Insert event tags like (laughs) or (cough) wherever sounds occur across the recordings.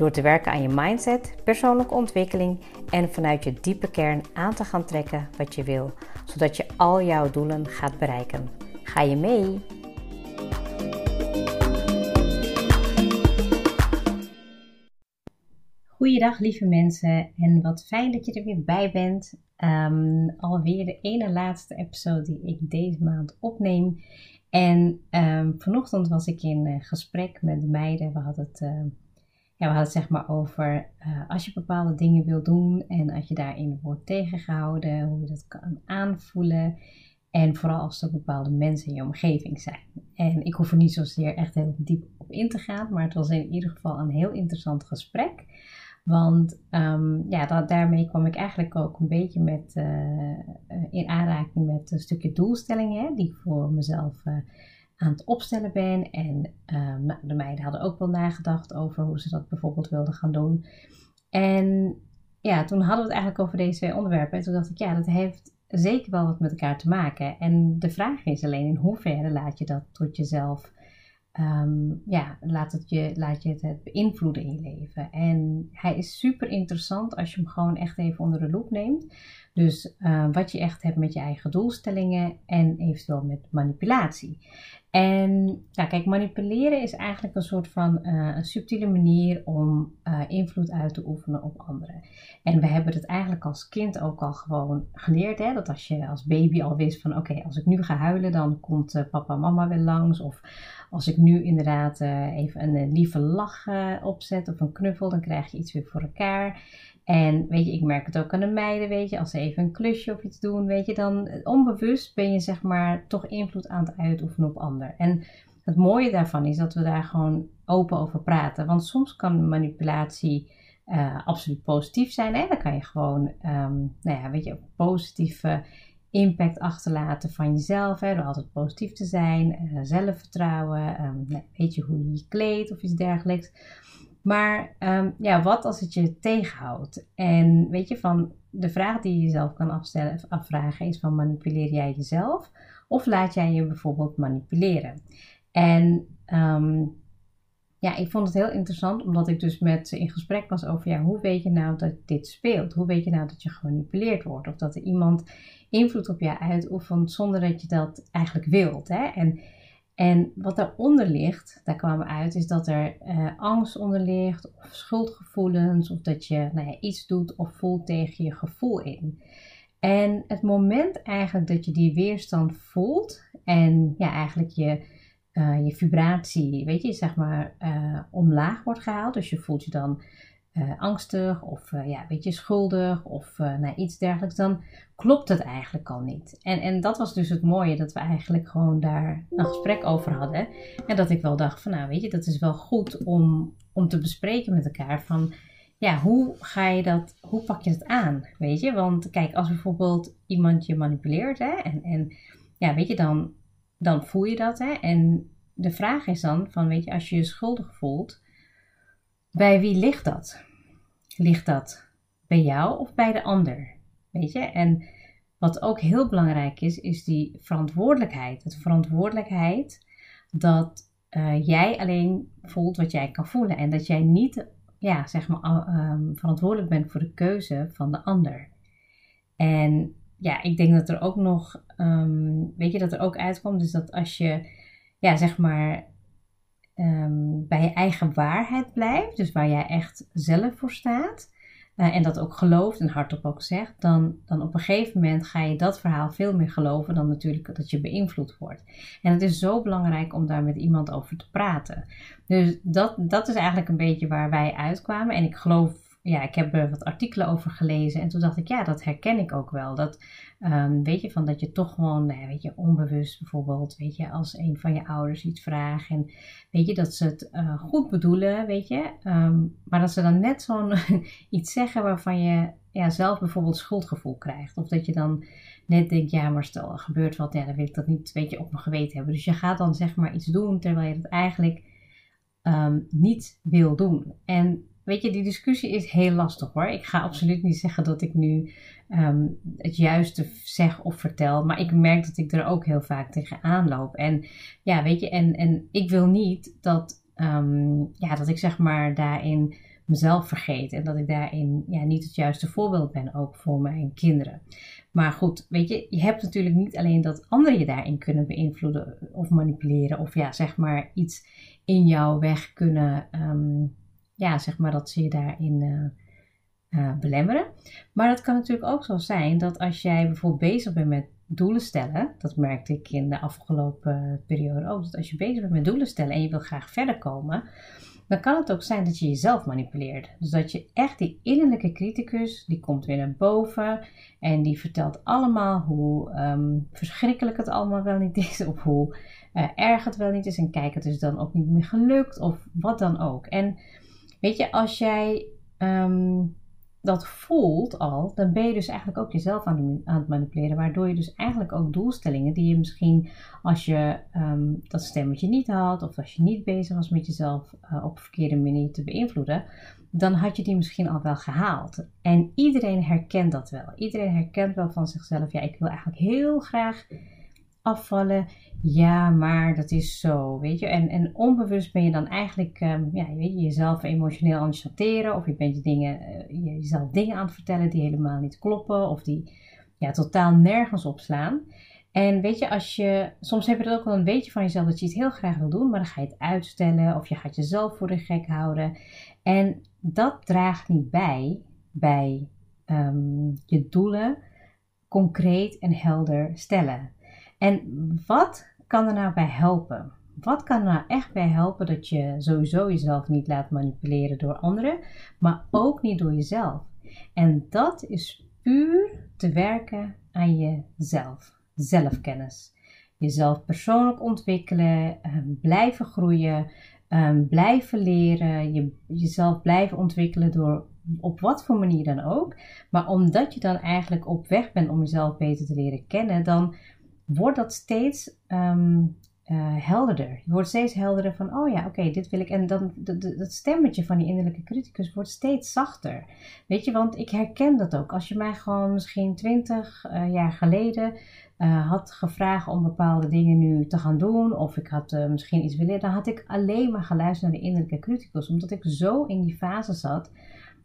Door te werken aan je mindset, persoonlijke ontwikkeling en vanuit je diepe kern aan te gaan trekken wat je wil, zodat je al jouw doelen gaat bereiken. Ga je mee? Goeiedag lieve mensen en wat fijn dat je er weer bij bent. Um, alweer de ene laatste episode die ik deze maand opneem. En um, vanochtend was ik in uh, gesprek met de meiden. We hadden het, uh, ja, we hadden het zeg maar over uh, als je bepaalde dingen wil doen en als je daarin wordt tegengehouden, hoe je dat kan aanvoelen. En vooral als er bepaalde mensen in je omgeving zijn. En ik hoef er niet zozeer echt heel diep op in te gaan, maar het was in ieder geval een heel interessant gesprek. Want um, ja, dat, daarmee kwam ik eigenlijk ook een beetje met, uh, in aanraking met een stukje doelstellingen hè, die ik voor mezelf aan het opstellen ben. En nou, de meiden hadden ook wel nagedacht over hoe ze dat bijvoorbeeld wilden gaan doen. En ja, toen hadden we het eigenlijk over deze twee onderwerpen. En toen dacht ik, ja, dat heeft zeker wel wat met elkaar te maken. En de vraag is alleen in hoeverre laat je dat tot jezelf um, ja, laat, het je, laat je het beïnvloeden in je leven. En hij is super interessant als je hem gewoon echt even onder de loep neemt. Dus uh, wat je echt hebt met je eigen doelstellingen en eventueel met manipulatie. En ja, kijk, manipuleren is eigenlijk een soort van uh, een subtiele manier om uh, invloed uit te oefenen op anderen. En we hebben het eigenlijk als kind ook al gewoon geleerd, hè? dat als je als baby al wist van oké, als ik nu ga huilen, dan komt papa en mama weer langs. Of als ik nu inderdaad even een lieve lach opzet of een knuffel, dan krijg je iets weer voor elkaar. En weet je, ik merk het ook aan de meiden, weet je, als ze even een klusje of iets doen, weet je, dan onbewust ben je zeg maar toch invloed aan het uitoefenen op ander. En het mooie daarvan is dat we daar gewoon open over praten. Want soms kan manipulatie uh, absoluut positief zijn. Hè? Dan kan je gewoon, um, nou ja, weet je, positieve impact achterlaten van jezelf. Hè? Door altijd positief te zijn, uh, zelfvertrouwen, um, weet je hoe je je kleedt of iets dergelijks. Maar um, ja, wat als het je tegenhoudt? En weet je, van de vraag die je jezelf kan afstellen, afvragen is van manipuleer jij jezelf? Of laat jij je bijvoorbeeld manipuleren? En um, ja, ik vond het heel interessant omdat ik dus met ze in gesprek was over ja, hoe weet je nou dat dit speelt? Hoe weet je nou dat je gemanipuleerd wordt? Of dat er iemand invloed op jou uitoefent zonder dat je dat eigenlijk wilt? Hè? En en wat daaronder ligt, daar kwamen we uit, is dat er uh, angst onder ligt, of schuldgevoelens, of dat je nou ja, iets doet of voelt tegen je gevoel in. En het moment eigenlijk dat je die weerstand voelt en ja, eigenlijk je, uh, je vibratie, weet je, zeg maar, uh, omlaag wordt gehaald, dus je voelt je dan uh, angstig of uh, ja, weet je, schuldig of uh, nou, iets dergelijks, dan klopt het eigenlijk al niet. En, en dat was dus het mooie, dat we eigenlijk gewoon daar een gesprek over hadden. En dat ik wel dacht van, nou weet je, dat is wel goed om, om te bespreken met elkaar van, ja, hoe ga je dat, hoe pak je het aan, weet je? Want kijk, als bijvoorbeeld iemand je manipuleert, hè, en, en ja, weet je, dan, dan voel je dat, hè. En de vraag is dan van, weet je, als je je schuldig voelt bij wie ligt dat? Ligt dat bij jou of bij de ander? Weet je? En wat ook heel belangrijk is, is die verantwoordelijkheid. Het verantwoordelijkheid dat uh, jij alleen voelt wat jij kan voelen. En dat jij niet, ja, zeg maar, um, verantwoordelijk bent voor de keuze van de ander. En ja, ik denk dat er ook nog, um, weet je, dat er ook uitkomt, dus dat als je, ja, zeg maar, bij je eigen waarheid blijft, dus waar jij echt zelf voor staat, uh, en dat ook gelooft en hardop ook zegt, dan, dan op een gegeven moment ga je dat verhaal veel meer geloven dan natuurlijk dat je beïnvloed wordt. En het is zo belangrijk om daar met iemand over te praten. Dus dat, dat is eigenlijk een beetje waar wij uitkwamen. En ik geloof ja, ik heb er wat artikelen over gelezen en toen dacht ik, ja, dat herken ik ook wel. Dat, ehm, weet je, van dat je toch gewoon, nou weet je, onbewust bijvoorbeeld, weet je, als een van je ouders iets vraagt en weet je, dat ze het uh, goed bedoelen, weet je, ehm, maar dat ze dan net zo'n (laughs) iets zeggen waarvan je ja, zelf bijvoorbeeld schuldgevoel krijgt. Of dat je dan net denkt, ja, maar stel er gebeurt wat, ja, dan wil ik dat niet, weet je, op mijn geweten hebben. Dus je gaat dan zeg maar iets doen terwijl je het eigenlijk ehm, niet wil doen. En weet je, die discussie is heel lastig hoor. Ik ga absoluut niet zeggen dat ik nu ehm, het juiste zeg of vertel. Maar ik merk dat ik er ook heel vaak tegenaan loop. En ja, weet je, en, en ik wil niet dat, um, ja, dat ik zeg maar daarin mezelf vergeet. En dat ik daarin ja, niet het juiste voorbeeld ben, ook voor mijn kinderen. Maar goed, weet je, je hebt natuurlijk niet alleen dat anderen je daarin kunnen beïnvloeden of manipuleren. Of ja, zeg maar iets in jouw weg kunnen um, ja, zeg maar dat ze je daarin uh, belemmeren. Maar het kan natuurlijk ook zo zijn dat als jij bijvoorbeeld bezig bent met doelen stellen, dat merkte ik in de afgelopen periode ook, dat als je bezig bent met doelen stellen en je wil graag verder komen, dan kan het ook zijn dat je jezelf manipuleert. Dus dat je echt die innerlijke criticus, die komt weer naar boven en die vertelt allemaal hoe ehm, verschrikkelijk het allemaal wel niet is, of hoe uh, erg het wel niet is en kijk, het is dan ook niet meer gelukt, of wat dan ook. En Weet je, als jij ehm, dat voelt al, dan ben je dus eigenlijk ook jezelf aan, aan, het manipuleren. Waardoor je dus eigenlijk ook doelstellingen die je misschien als je um, dat stemmetje niet had, of als je niet bezig was met jezelf uh, op een verkeerde manier te beïnvloeden, dan had je die misschien al wel gehaald. En iedereen herkent dat wel. Iedereen herkent wel van zichzelf, ja, ik wil eigenlijk heel graag afvallen. Ja, maar dat is zo, weet je. En, en onbewust ben je dan eigenlijk, um, ja, je, jezelf emotioneel aan het. Of je bent je dingen, uh, jezelf dingen aan het vertellen die helemaal niet kloppen. Of die ja, totaal nergens op slaan. En weet je, als je, soms heb je er ook wel een beetje van jezelf dat je het heel graag wil doen, maar dan ga je het uitstellen of je gaat jezelf voor de gek houden. En dat draagt niet bij bij um, je doelen concreet en helder stellen. En wat kan er nou bij helpen? Wat kan er nou echt bij helpen dat je sowieso jezelf niet laat manipuleren door anderen, maar ook niet door jezelf? En dat is puur te werken aan jezelf, zelfkennis. Jezelf persoonlijk ontwikkelen, ehm, blijven groeien, ehm, blijven leren, je, jezelf blijven ontwikkelen door op wat voor manier dan ook. Maar omdat je dan eigenlijk op weg bent om jezelf beter te leren kennen, dan wordt dat steeds um, uh, helderder. Je wordt steeds helderder van, oh ja, oké, dit wil ik. En dan dat stemmetje van die innerlijke criticus wordt steeds zachter. Weet je, want ik herken dat ook. Als je mij gewoon misschien twintig uh, jaar geleden uh, had gevraagd om bepaalde dingen nu te gaan doen, of ik had misschien iets willen, dan had ik alleen maar geluisterd naar de innerlijke criticus, omdat ik zo in die fase zat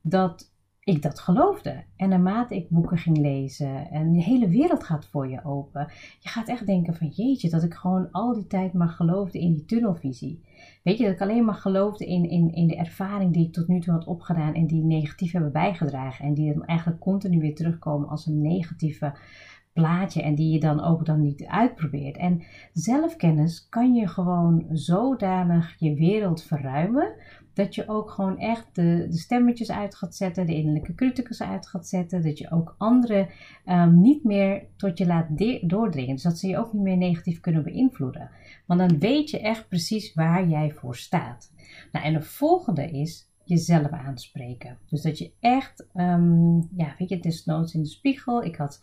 dat ik dat geloofde. En naarmate ik boeken ging lezen en de hele wereld gaat voor je open. Je gaat echt denken van jeetje, dat ik gewoon al die tijd maar geloofde in die tunnelvisie. Weet je, dat ik alleen maar geloofde in, in, in de ervaring die ik tot nu toe had opgedaan en die negatief hebben bijgedragen. En die dan eigenlijk continu weer terugkomen als een negatieve plaatje en die je dan ook dan niet uitprobeert. En zelfkennis kan je gewoon zodanig je wereld verruimen dat je ook gewoon echt de, de stemmetjes uit gaat zetten, de innerlijke criticus uit gaat zetten, dat je ook anderen um, niet meer tot je laat doordringen. Dus dat ze je ook niet meer negatief kunnen beïnvloeden. Want dan weet je echt precies waar jij voor staat. Nou, en de volgende is jezelf aanspreken. Dus dat je echt, um, ja, weet je, desnoods in de spiegel. Ik had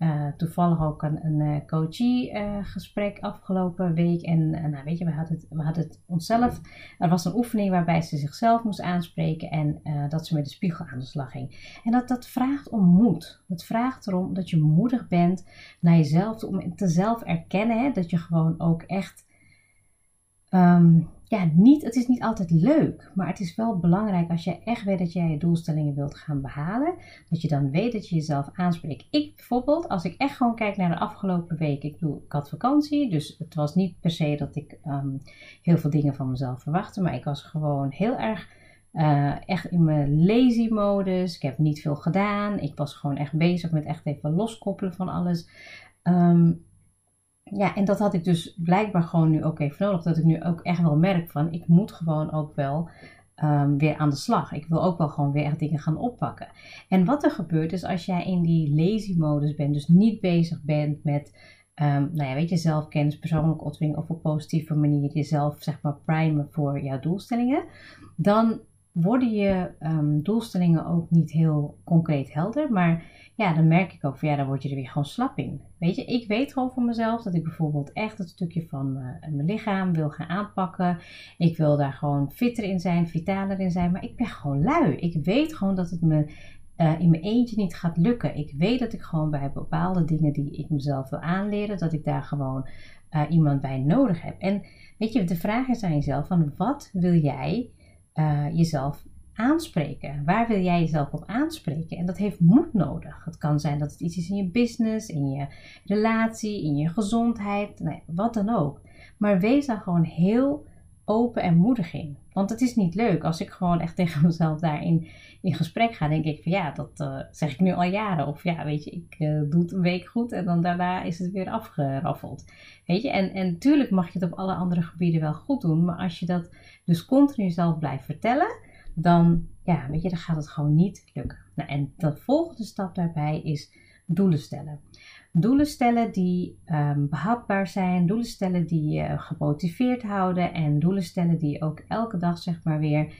uh, toevallig ook een, een uh, coachie uh, gesprek afgelopen week. En nou weet je, we hadden, het, we hadden het onszelf. Er was een oefening waarbij ze zichzelf moest aanspreken en dat ze met de spiegel aan de slag ging. En dat, dat vraagt om moed. Het vraagt erom dat je moedig bent naar jezelf, om te zelf erkennen hè, dat je gewoon ook echt um, ja, niet, het is niet altijd leuk, maar het is wel belangrijk als je echt weet dat jij je doelstellingen wilt gaan behalen, dat je dan weet dat je jezelf aanspreekt. Ik bijvoorbeeld, als ik echt gewoon kijk naar de afgelopen week, ik, bedoel, ik had vakantie, dus het was niet per se dat ik um, heel veel dingen van mezelf verwachtte, maar ik was gewoon heel erg uh, echt in mijn lazy modus. Ik heb niet veel gedaan. Ik was gewoon echt bezig met echt even loskoppelen van alles. Um, ja, en dat had ik dus blijkbaar gewoon nu ook even nodig. Dat ik nu ook echt wel merk van, ik moet gewoon ook wel ehm, weer aan de slag. Ik wil ook wel gewoon weer echt dingen gaan oppakken. En wat er gebeurt is als jij in die lazy modus bent, dus niet bezig bent met um, nou ja, weet je, zelfkennis, persoonlijke of op positieve manier jezelf zeg maar primen voor jouw doelstellingen, dan worden je um, doelstellingen ook niet heel concreet helder. Maar ja, dan merk ik ook van ja, dan word je er weer gewoon slap in. Weet je, ik weet gewoon voor mezelf dat ik bijvoorbeeld echt het stukje van uh, mijn lichaam wil gaan aanpakken. Ik wil daar gewoon fitter in zijn, vitaler in zijn. Maar ik ben gewoon lui. Ik weet gewoon dat het me uh, in mijn eentje niet gaat lukken. Ik weet dat ik gewoon bij bepaalde dingen die ik mezelf wil aanleren, dat ik daar gewoon uh, iemand bij nodig heb. En weet je, de vraag is aan jezelf van wat wil jij uh, jezelf aanspreken? Waar wil jij jezelf op aanspreken? En dat heeft moed nodig. Het kan zijn dat het iets is in je business, in je relatie, in je gezondheid, wat dan ook. Maar wees daar gewoon heel open en moedig in. Want het is niet leuk als ik gewoon echt (laughs) tegen mezelf daarin in gesprek ga. Denk ik van ja, dat uh, zeg ik nu al jaren. Of ja, weet je, ik uh, doe het een week goed en dan daarna is het weer afgeraffeld. Weet je, en, en natuurlijk mag je het op alle andere gebieden wel goed doen. Maar als je dat dus continu zelf blijft vertellen, dan, ja, weet je, dan gaat het gewoon niet lukken. Nou, en de volgende stap daarbij is doelen stellen. Doelen stellen die um, behapbaar zijn, doelen stellen die je gemotiveerd houden en doelen stellen die je ook elke dag zeg maar weer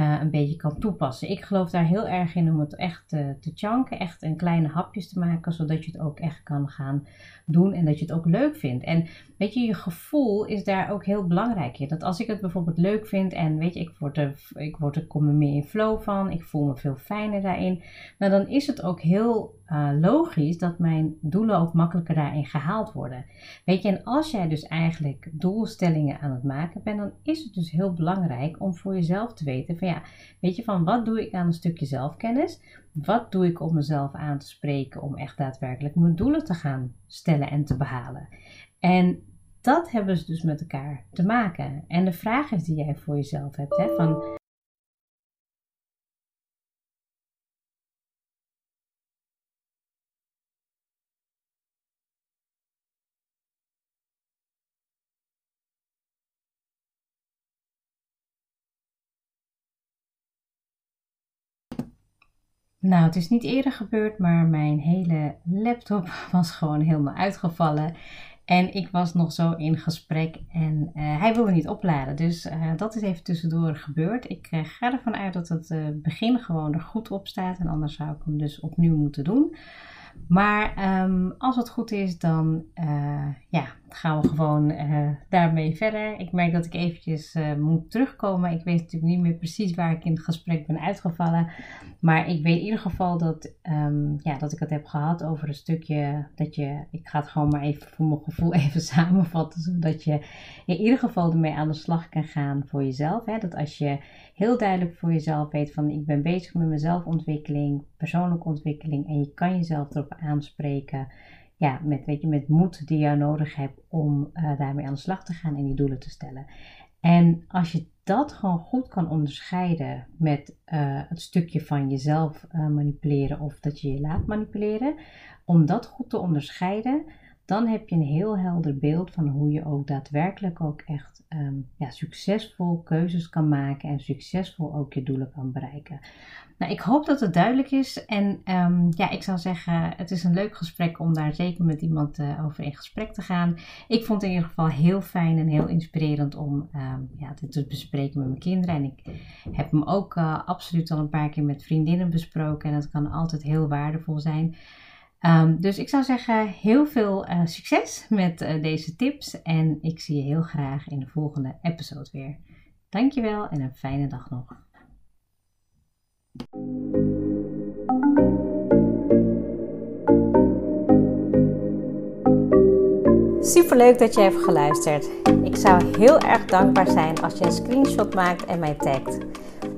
uh, een beetje kan toepassen. Ik geloof daar heel erg in om het echt uh, te chanken, echt een kleine hapjes te maken, zodat je het ook echt kan gaan doen en dat je het ook leuk vindt. En weet je, je gevoel is daar ook heel belangrijk in. Dat als ik het bijvoorbeeld leuk vind en weet je, ik, word er, ik, word er, kom er meer in flow van, ik voel me veel fijner daarin, nou dan is het ook heel uh, logisch dat mijn doelen ook makkelijker daarin gehaald worden. Weet je, en als jij dus eigenlijk doelstellingen aan het maken bent, dan is het dus heel belangrijk om voor jezelf te weten weet je, van wat doe ik aan een stukje zelfkennis? Wat doe ik om mezelf aan te spreken om echt daadwerkelijk mijn doelen te gaan stellen en te behalen? En dat hebben ze dus met elkaar te maken. En de vraag is die jij voor jezelf hebt, hè, van Nou, het is niet eerder gebeurd, maar mijn hele laptop (laughs) was gewoon helemaal uitgevallen. En ik was nog zo in gesprek en uh, hij wilde niet opladen. Dus uh, dat is even tussendoor gebeurd. Ik uh, ga ervan uit dat het begin gewoon er goed op staat. En anders zou ik hem dus opnieuw moeten doen. Maar um, als het goed is, dan ja, gaan we gewoon uh, daarmee verder. Ik merk dat ik eventjes uh, moet terugkomen. Ik weet natuurlijk niet meer precies waar ik in het gesprek ben uitgevallen. Maar ik weet in ieder geval dat, um, ja, dat ik het heb gehad over een stukje dat je... Ik ga het gewoon maar even voor mijn gevoel (laughs) even samenvatten. Zodat je in ieder geval ermee aan de slag kan gaan voor jezelf. Hè? Dat als je heel duidelijk voor jezelf weet van ik ben bezig met mijn zelfontwikkeling, persoonlijke ontwikkeling. En je kan jezelf erop aanspreken ja, met, weet je, met moed die je nodig hebt om uh, daarmee aan de slag te gaan en die doelen te stellen. En als je dat gewoon goed kan onderscheiden met uh, het stukje van jezelf uh, manipuleren of dat je je laat manipuleren, om dat goed te onderscheiden, dan heb je een heel helder beeld van hoe je ook daadwerkelijk ook echt um, ja, succesvol keuzes kan maken en succesvol ook je doelen kan bereiken. Nou, ik hoop dat het duidelijk is. En um, ja, ik zou zeggen, het is een leuk gesprek om daar zeker met iemand uh, over in gesprek te gaan. Ik vond het in ieder geval heel fijn en heel inspirerend om um, ja, dit te bespreken met mijn kinderen. En ik heb hem ook uh, absoluut al een paar keer met vriendinnen besproken. En dat kan altijd heel waardevol zijn. Um, dus ik zou zeggen, heel veel uh, succes met deze tips. En ik zie je heel graag in de volgende episode weer. Dankjewel en een fijne dag nog. Super leuk dat je hebt geluisterd. Ik zou heel erg dankbaar zijn als je een screenshot maakt en mij tagt.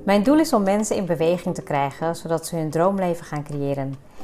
Mijn doel is om mensen in beweging te krijgen, zodat ze hun droomleven gaan creëren.